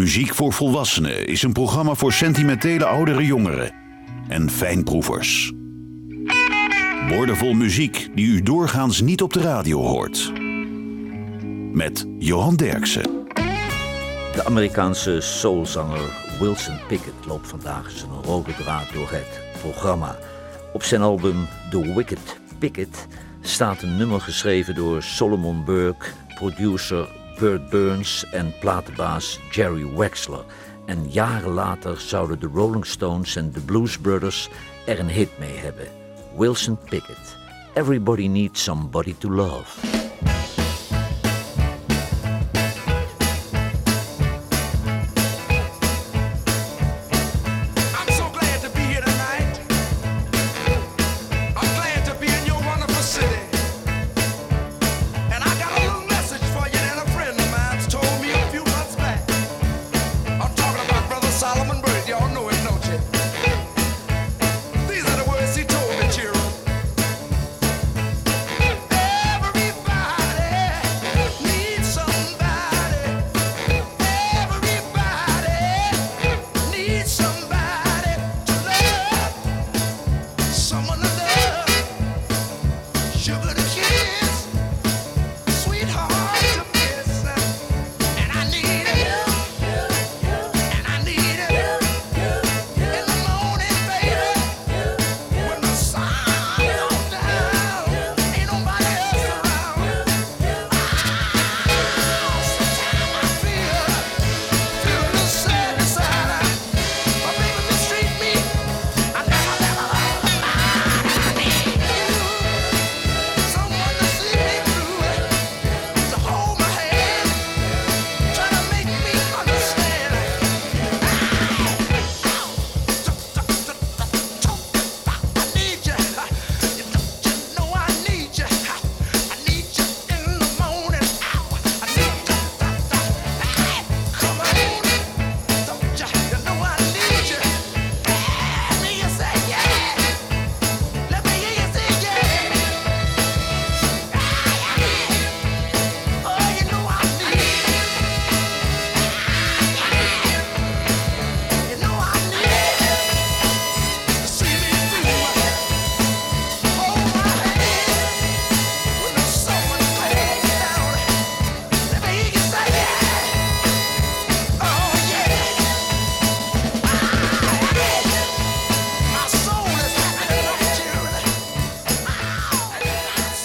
Muziek voor Volwassenen is een programma voor sentimentele oudere jongeren en fijnproevers. Woordenvol muziek die u doorgaans niet op de radio hoort. Met Johan Derksen. De Amerikaanse soulzanger Wilson Pickett loopt vandaag zijn rode draad door het programma. Op zijn album The Wicked Pickett staat een nummer geschreven door Solomon Burke, producer Burt Burns en platenbaas Jerry Wexler. En jaren later zouden de Rolling Stones en de Blues Brothers er een hit mee hebben. Wilson Pickett. Everybody needs somebody to love.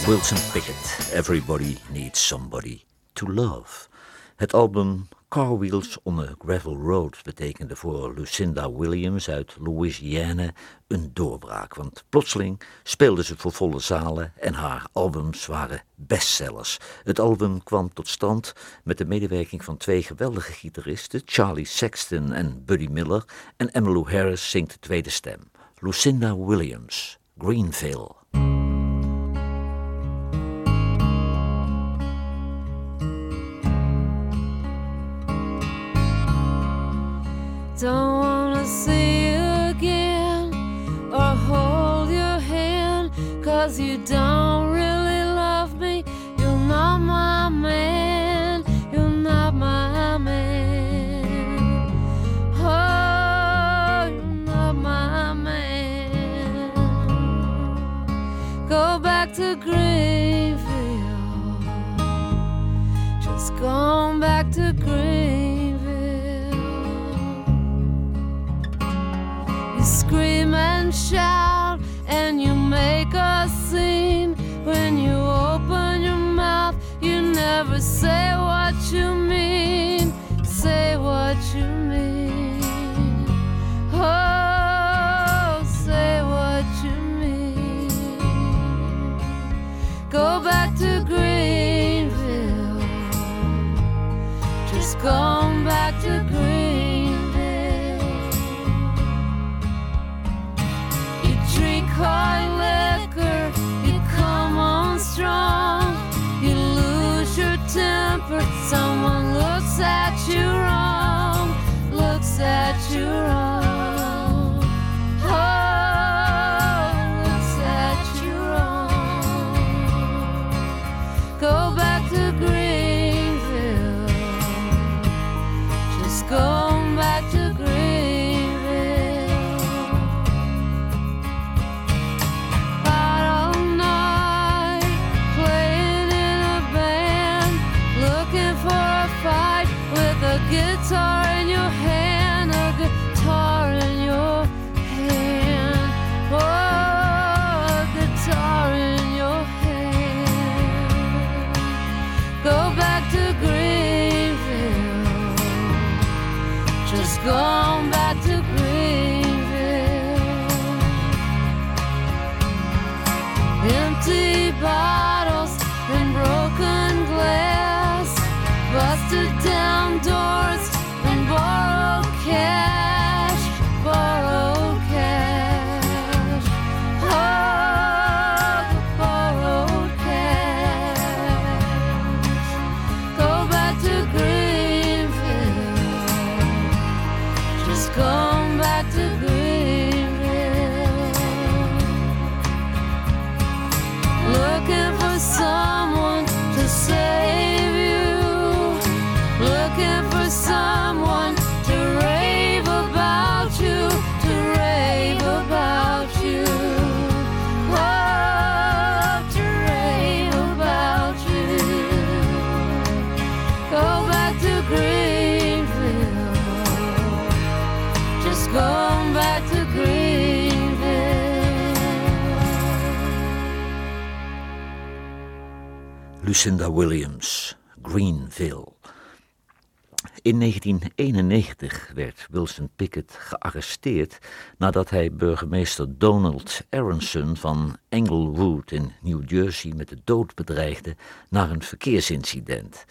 Wilson Pickett, Everybody Needs Somebody to Love. Het album Car Wheels on a Gravel Road betekende voor Lucinda Williams uit Louisiana een doorbraak. Want plotseling speelde ze voor volle zalen en haar albums waren bestsellers. Het album kwam tot stand met de medewerking van twee geweldige gitaristen, Charlie Sexton en Buddy Miller. En Emmylou Harris zingt de tweede stem. Lucinda Williams, Greenville. Don't wanna see you again or hold your hand, cause you don't really love me. You're not my man, you're not my man. Oh, you're not my man. Go back to Greenville, just going back to Greenville. Scream and shout, and you make a scene. When you open your mouth, you never say what you mean. Say what you mean. Oh, say what you mean. Go back to Greenville. Just going empty. Lucinda Williams, Greenville. In 1991 werd Wilson Pickett gearresteerd nadat hij burgemeester Donald Aronson van Englewood in New Jersey met de dood bedreigde na een verkeersincident.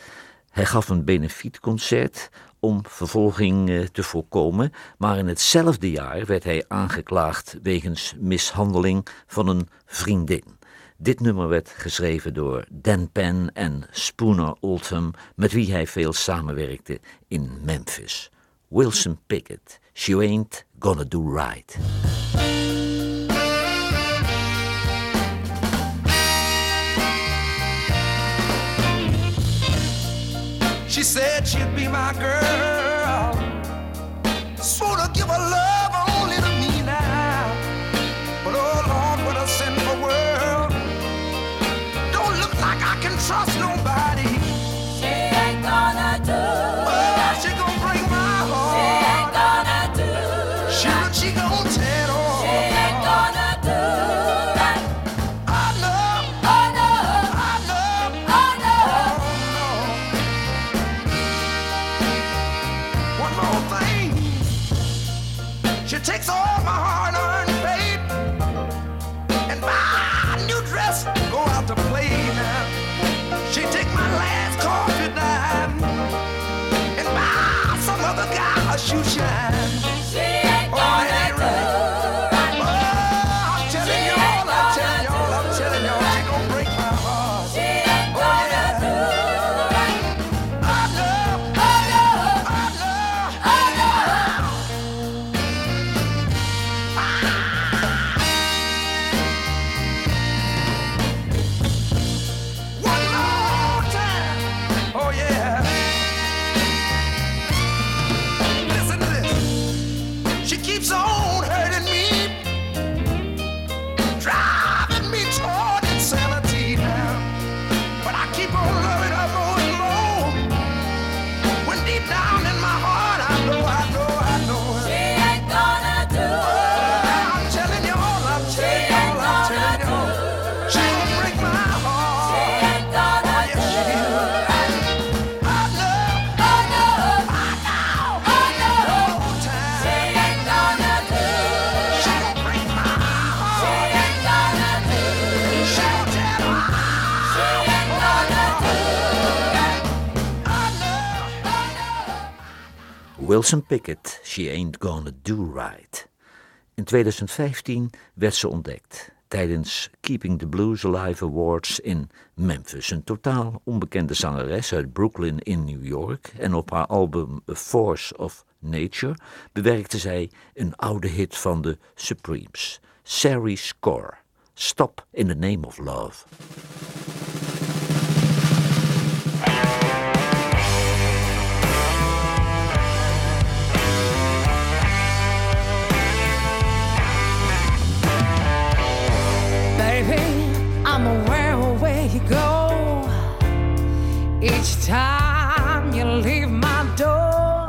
Hij gaf een benefietconcert om vervolging eh, te voorkomen, maar in hetzelfde jaar werd hij aangeklaagd wegens mishandeling van een vriendin. Dit nummer werd geschreven door Dan Penn en Spooner Oldham, met wie hij veel samenwerkte in Memphis. Wilson Pickett, She Ain't Gonna Do Right. She said she'd be my girl. Spooner Wilson Pickett, She Ain't Gonna Do Right. In 2015 werd ze ontdekt tijdens Keeping the Blues Alive Awards in Memphis. Een totaal onbekende zangeres uit Brooklyn in New York. En op haar album A Force of Nature bewerkte zij een oude hit van de Supremes, Sari's Score. Stop in the Name of Love. Each time you leave my door,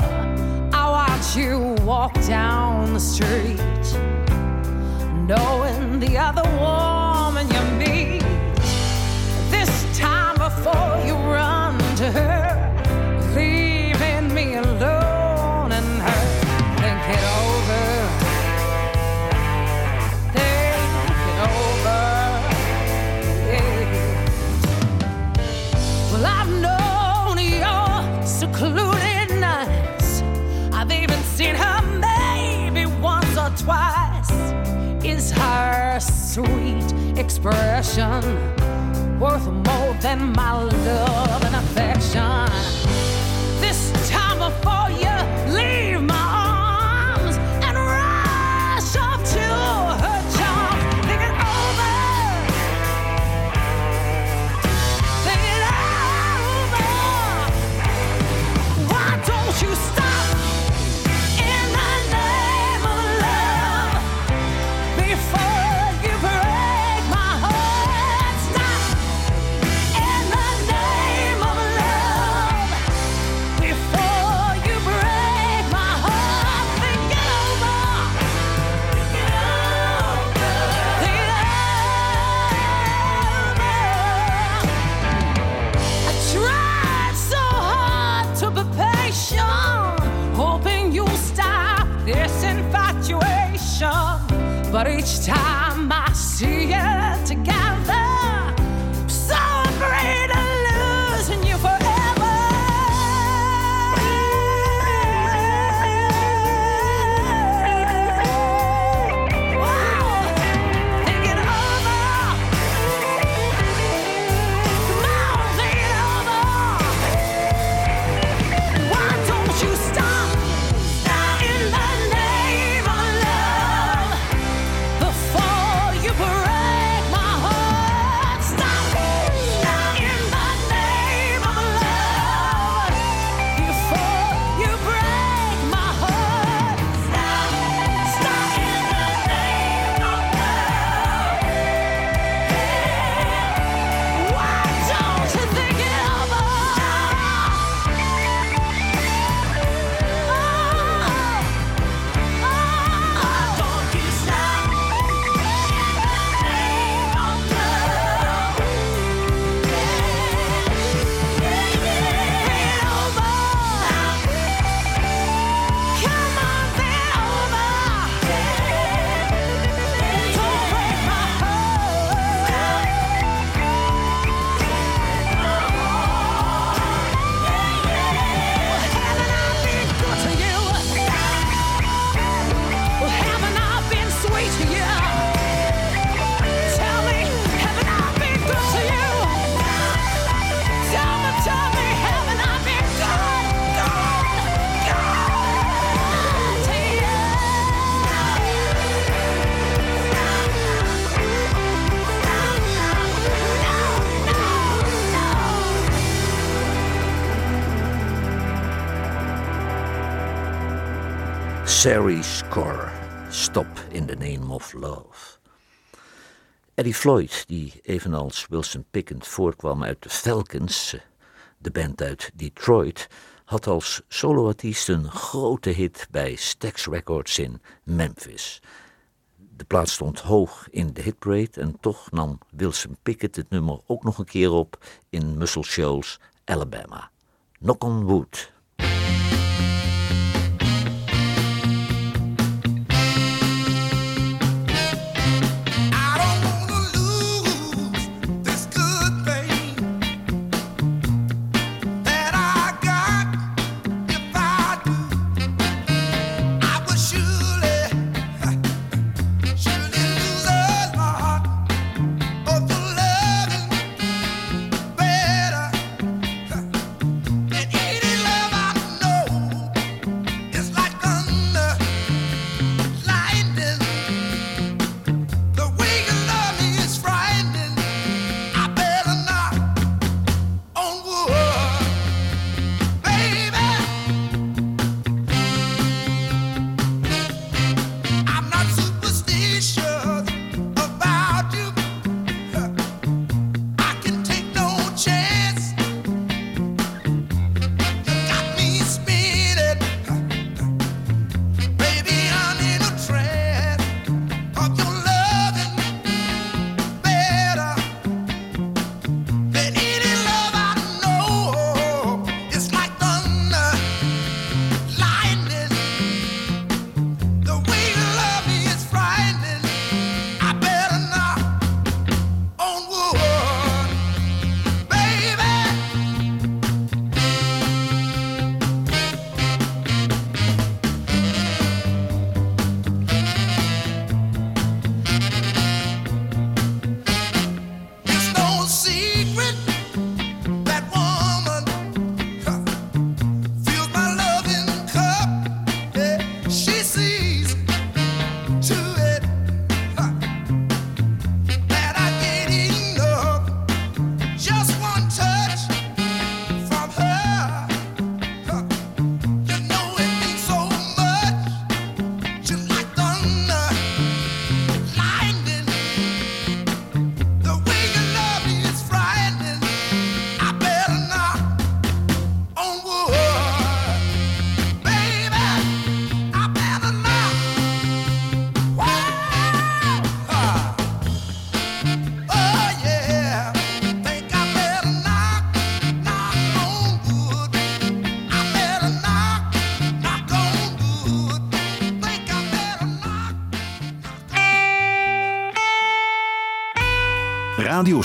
I watch you walk down the street. sweet expression, worth more than my love and affection. This time before you leave. Score, Stop in the Name of Love. Eddie Floyd, die evenals Wilson Pickett voorkwam uit de Falcons, de band uit Detroit, had als soloartiest een grote hit bij Stax Records in Memphis. De plaats stond hoog in de hitparade en toch nam Wilson Pickett het nummer ook nog een keer op in Muscle Shoals, Alabama. Knock on Wood.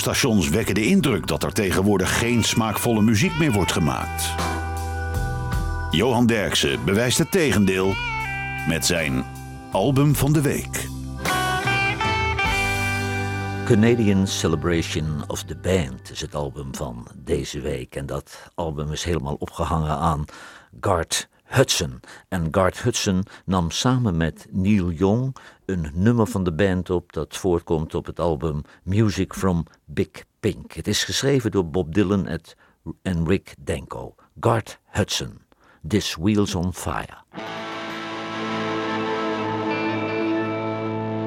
Radiostations wekken de indruk dat er tegenwoordig geen smaakvolle muziek meer wordt gemaakt. Johan Derksen bewijst het tegendeel met zijn album van de week. Canadian Celebration of the Band is het album van deze week. En dat album is helemaal opgehangen aan Garth Hudson. En Garth Hudson nam samen met Neil Young een nummer van de band op dat voortkomt op het album Music from Big Pink. Het is geschreven door Bob Dylan en Rick Denko. Garth Hudson, This Wheels on Fire.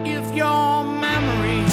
If your memory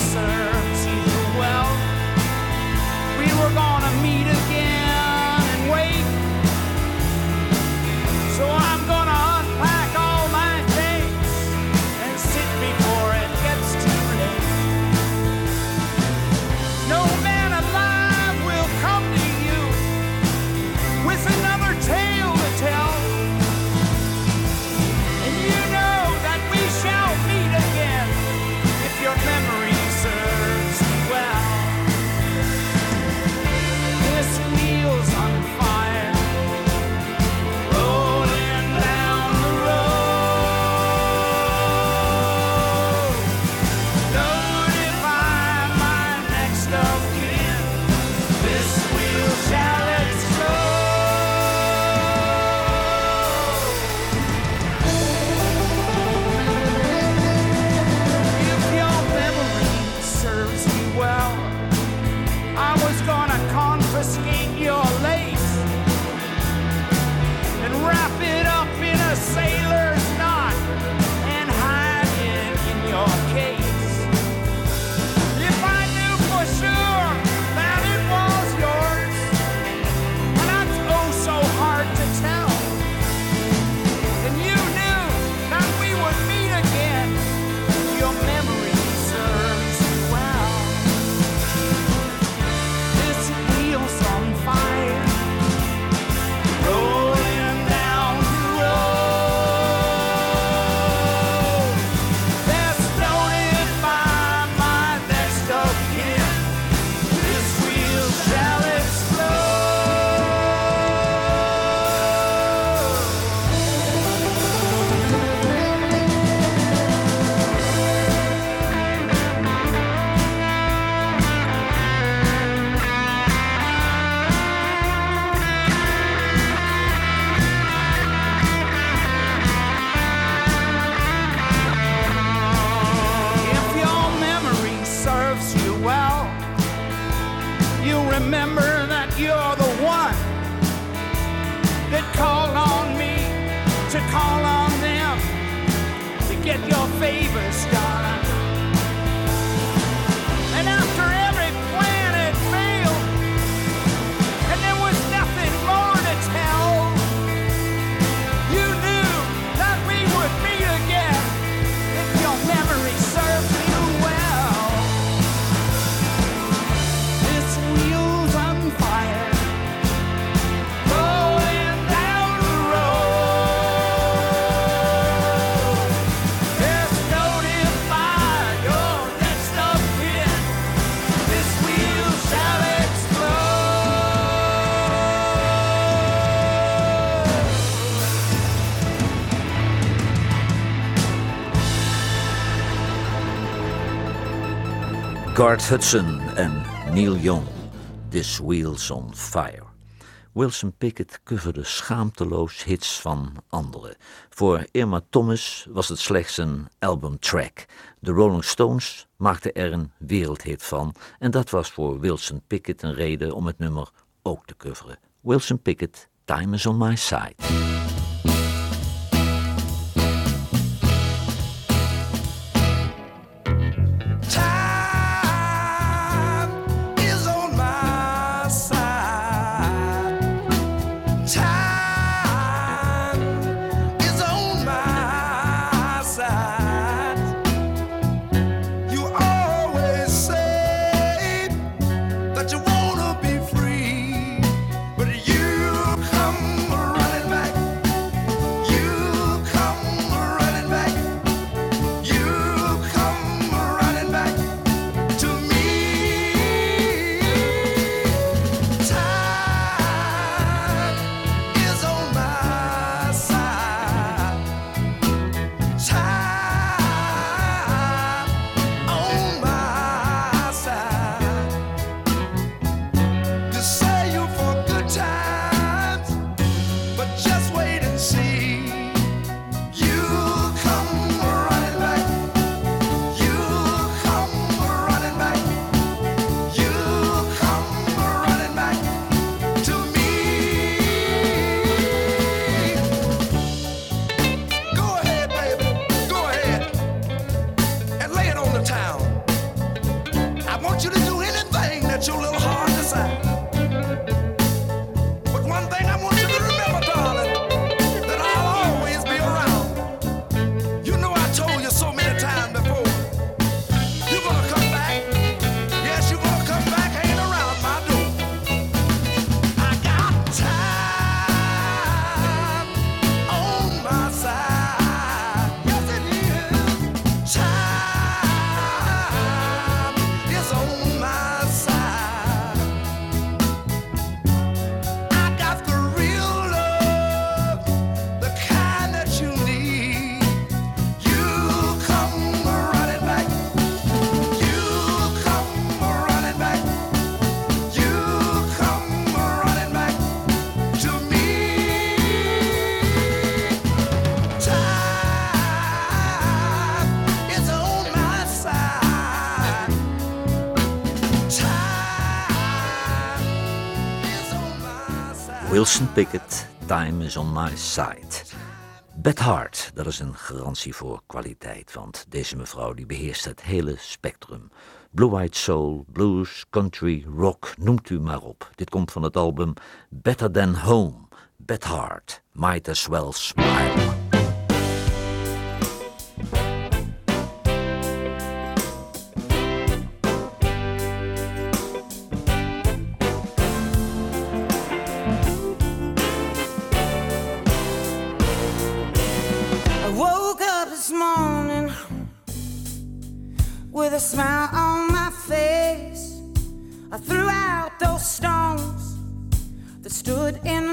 call on them to get your favors done. Garth Hudson en Neil Young, This Wheels on Fire. Wilson Pickett coverde schaamteloos hits van anderen. Voor Irma Thomas was het slechts een albumtrack. De Rolling Stones maakten er een wereldhit van en dat was voor Wilson Pickett een reden om het nummer ook te coveren. Wilson Pickett, Time is on my side. Pickett, Time is on my side. Beth Hart, dat is een garantie voor kwaliteit, want deze mevrouw die beheerst het hele spectrum. Blue-eyed soul, blues, country, rock, noemt u maar op. Dit komt van het album Better Than Home, Beth Hart, Might As Well Smile. smile on my face. I threw out those stones that stood in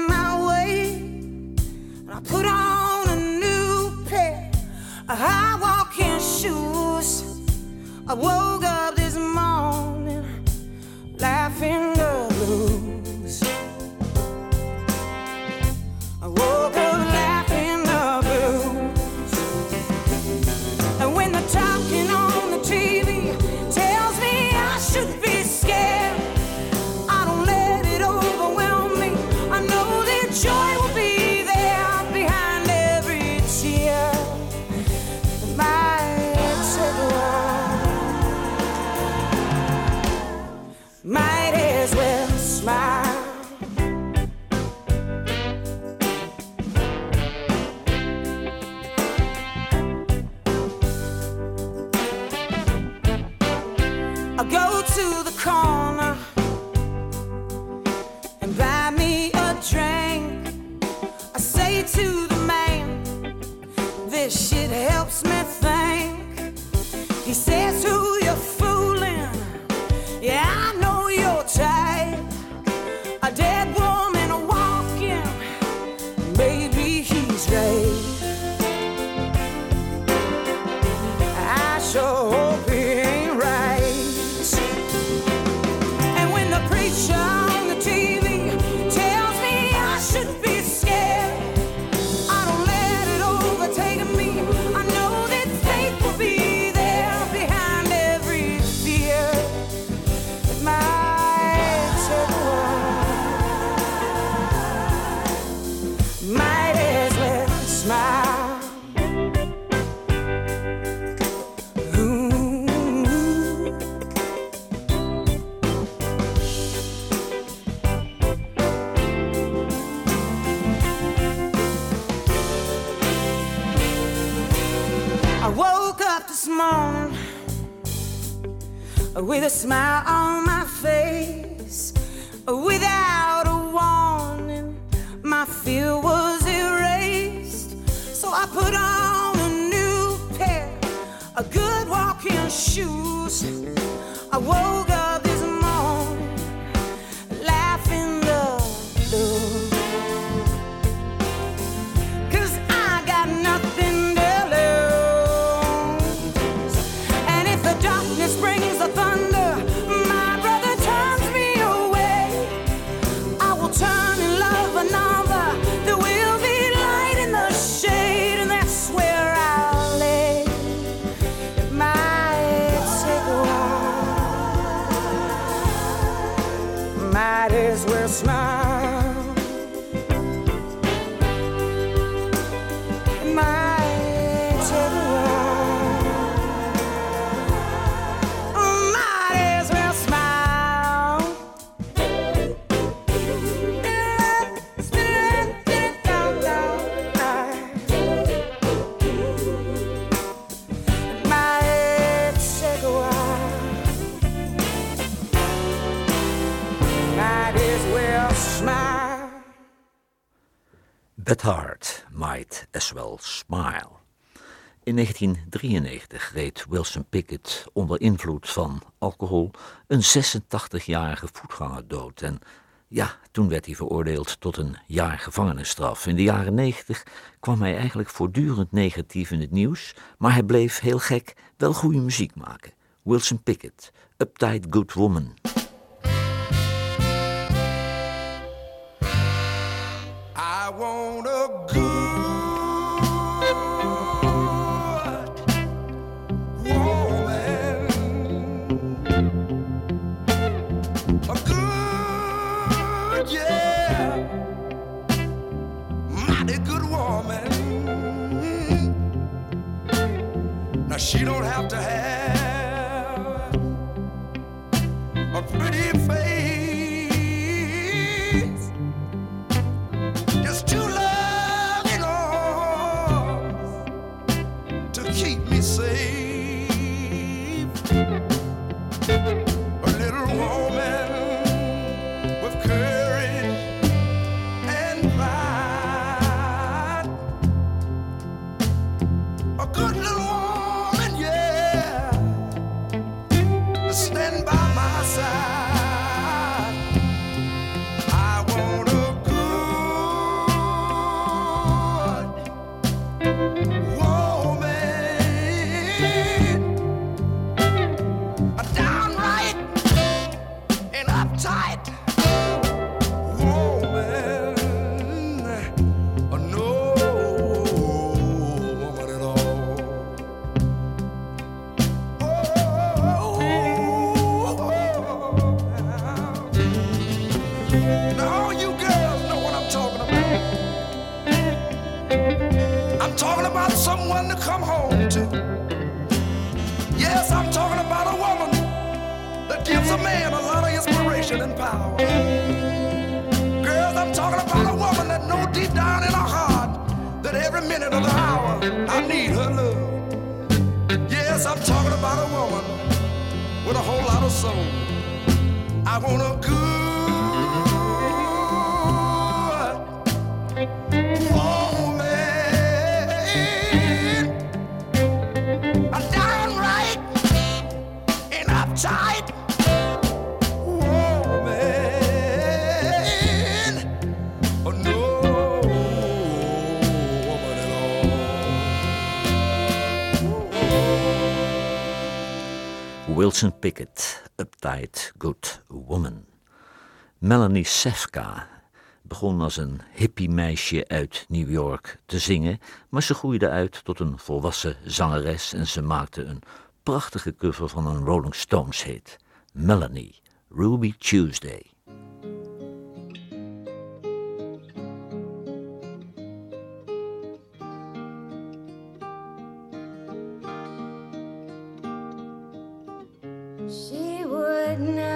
In 1993 reed Wilson Pickett onder invloed van alcohol een 86-jarige voetganger dood. En ja, toen werd hij veroordeeld tot een jaar gevangenisstraf. In de jaren 90 kwam hij eigenlijk voortdurend negatief in het nieuws, maar hij bleef heel gek wel goede muziek maken. Wilson Pickett, Uptight Good Woman. To come home to. Yes, I'm talking about a woman that gives a man a lot of inspiration and power. Girls, I'm talking about a woman that knows deep down in her heart that every minute of the hour I need her love. Yes, I'm talking about a woman with a whole lot of soul. I want a good Wilson Pickett, Uptight Good Woman. Melanie Sefka begon als een hippie meisje uit New York te zingen, maar ze groeide uit tot een volwassen zangeres en ze maakte een prachtige cover van een Rolling Stones hit. Melanie, Ruby Tuesday. She would never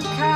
kind.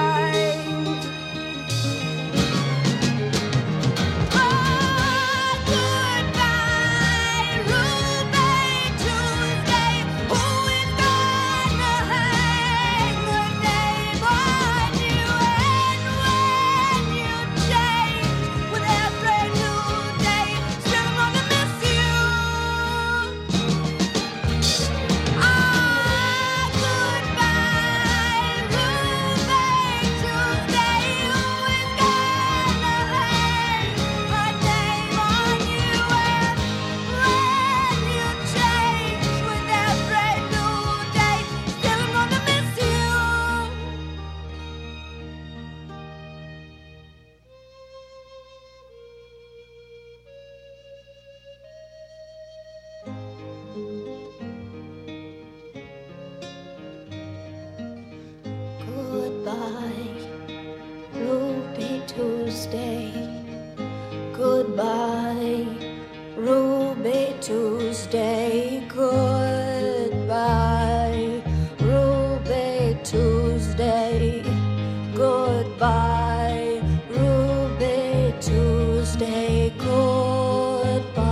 goodbye,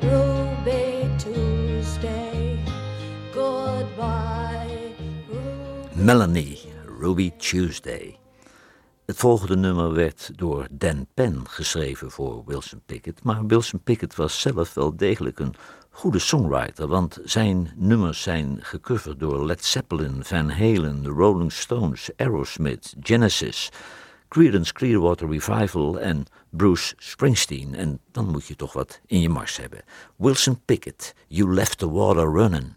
Ruby Tuesday. Goodbye, Melanie, Ruby Tuesday. Het volgende nummer werd door Dan Penn geschreven voor Wilson Pickett. Maar Wilson Pickett was zelf wel degelijk een goede songwriter, want zijn nummers zijn gecoverd door Led Zeppelin, Van Halen, The Rolling Stones, Aerosmith, Genesis, Creedence Clearwater Revival en Bruce Springsteen. En dan moet je toch wat in je mars hebben. Wilson Pickett, You Left the Water running.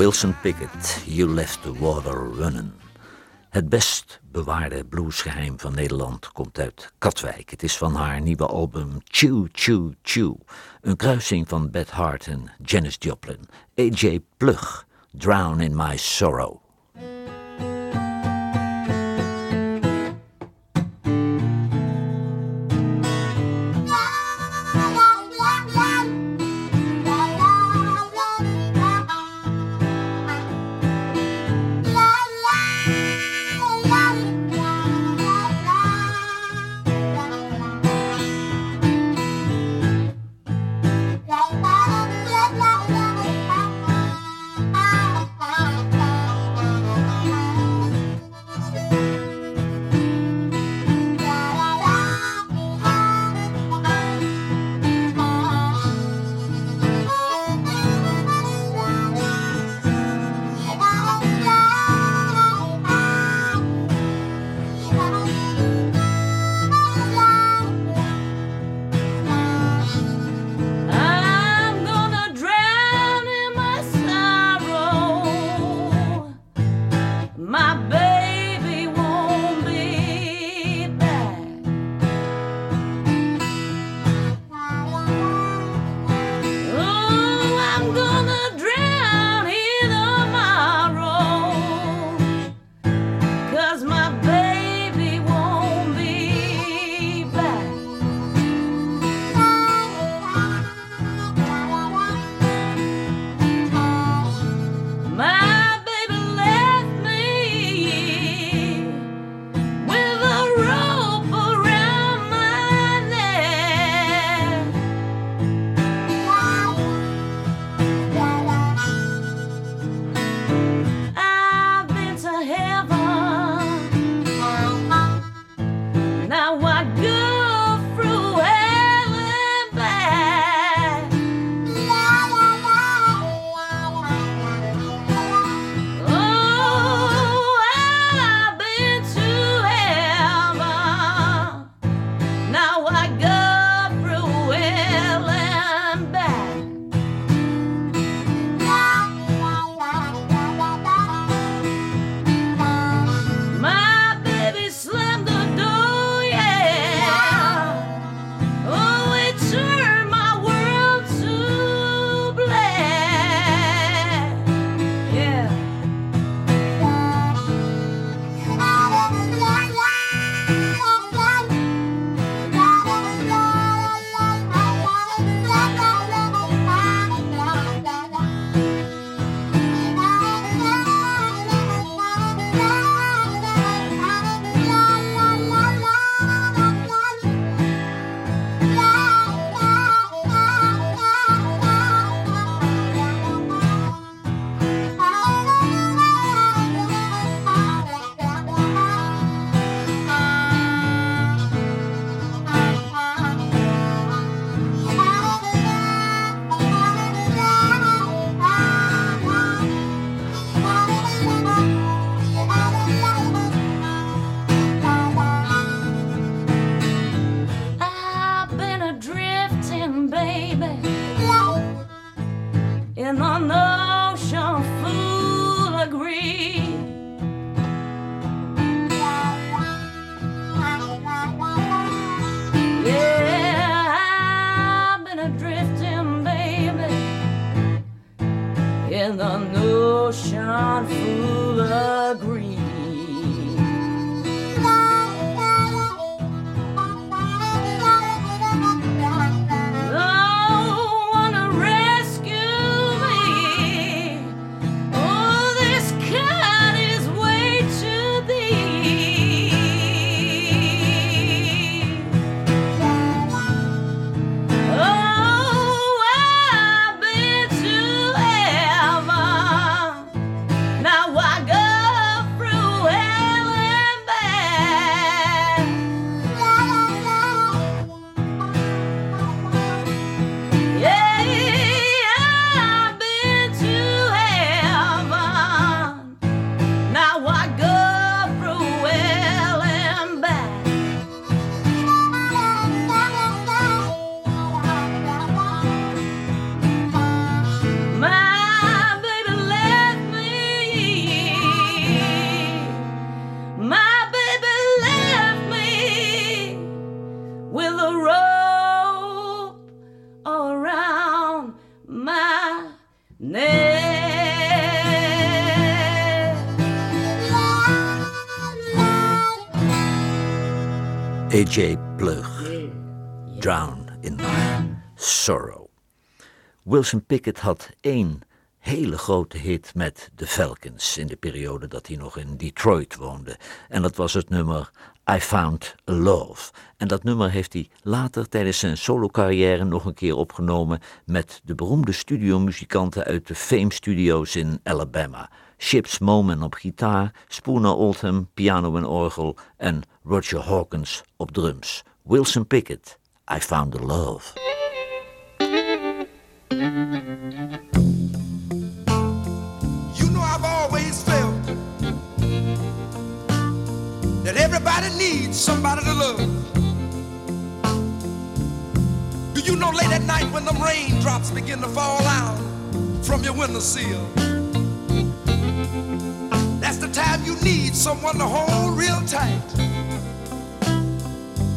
Wilson Pickett, You Left the Water Running. Het best bewaarde bluesgeheim van Nederland komt uit Katwijk. Het is van haar nieuwe album Chew Chew Chew. Een kruising van Beth Hart en Janis Joplin. AJ Plug, Drown in My Sorrow. A.J. Plug. Drown in My Sorrow. Wilson Pickett had één hele grote hit met de Falcons in de periode dat hij nog in Detroit woonde. En dat was het nummer I Found Love. En dat nummer heeft hij later tijdens zijn solocarrière nog een keer opgenomen met de beroemde studiomuzikanten uit de Fame Studios in Alabama. Chips Moman op gitaar, Spooner Oldham piano en orgel en Roger Hawkins op drums. Wilson Pickett, I Found a Love. You know I've always felt that everybody needs somebody to love. Do you know late at night when them raindrops begin to fall out from your windowsill? That's the time you need someone to hold real tight.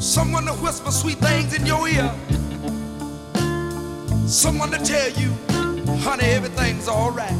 Someone to whisper sweet things in your ear. Someone to tell you, honey, everything's alright.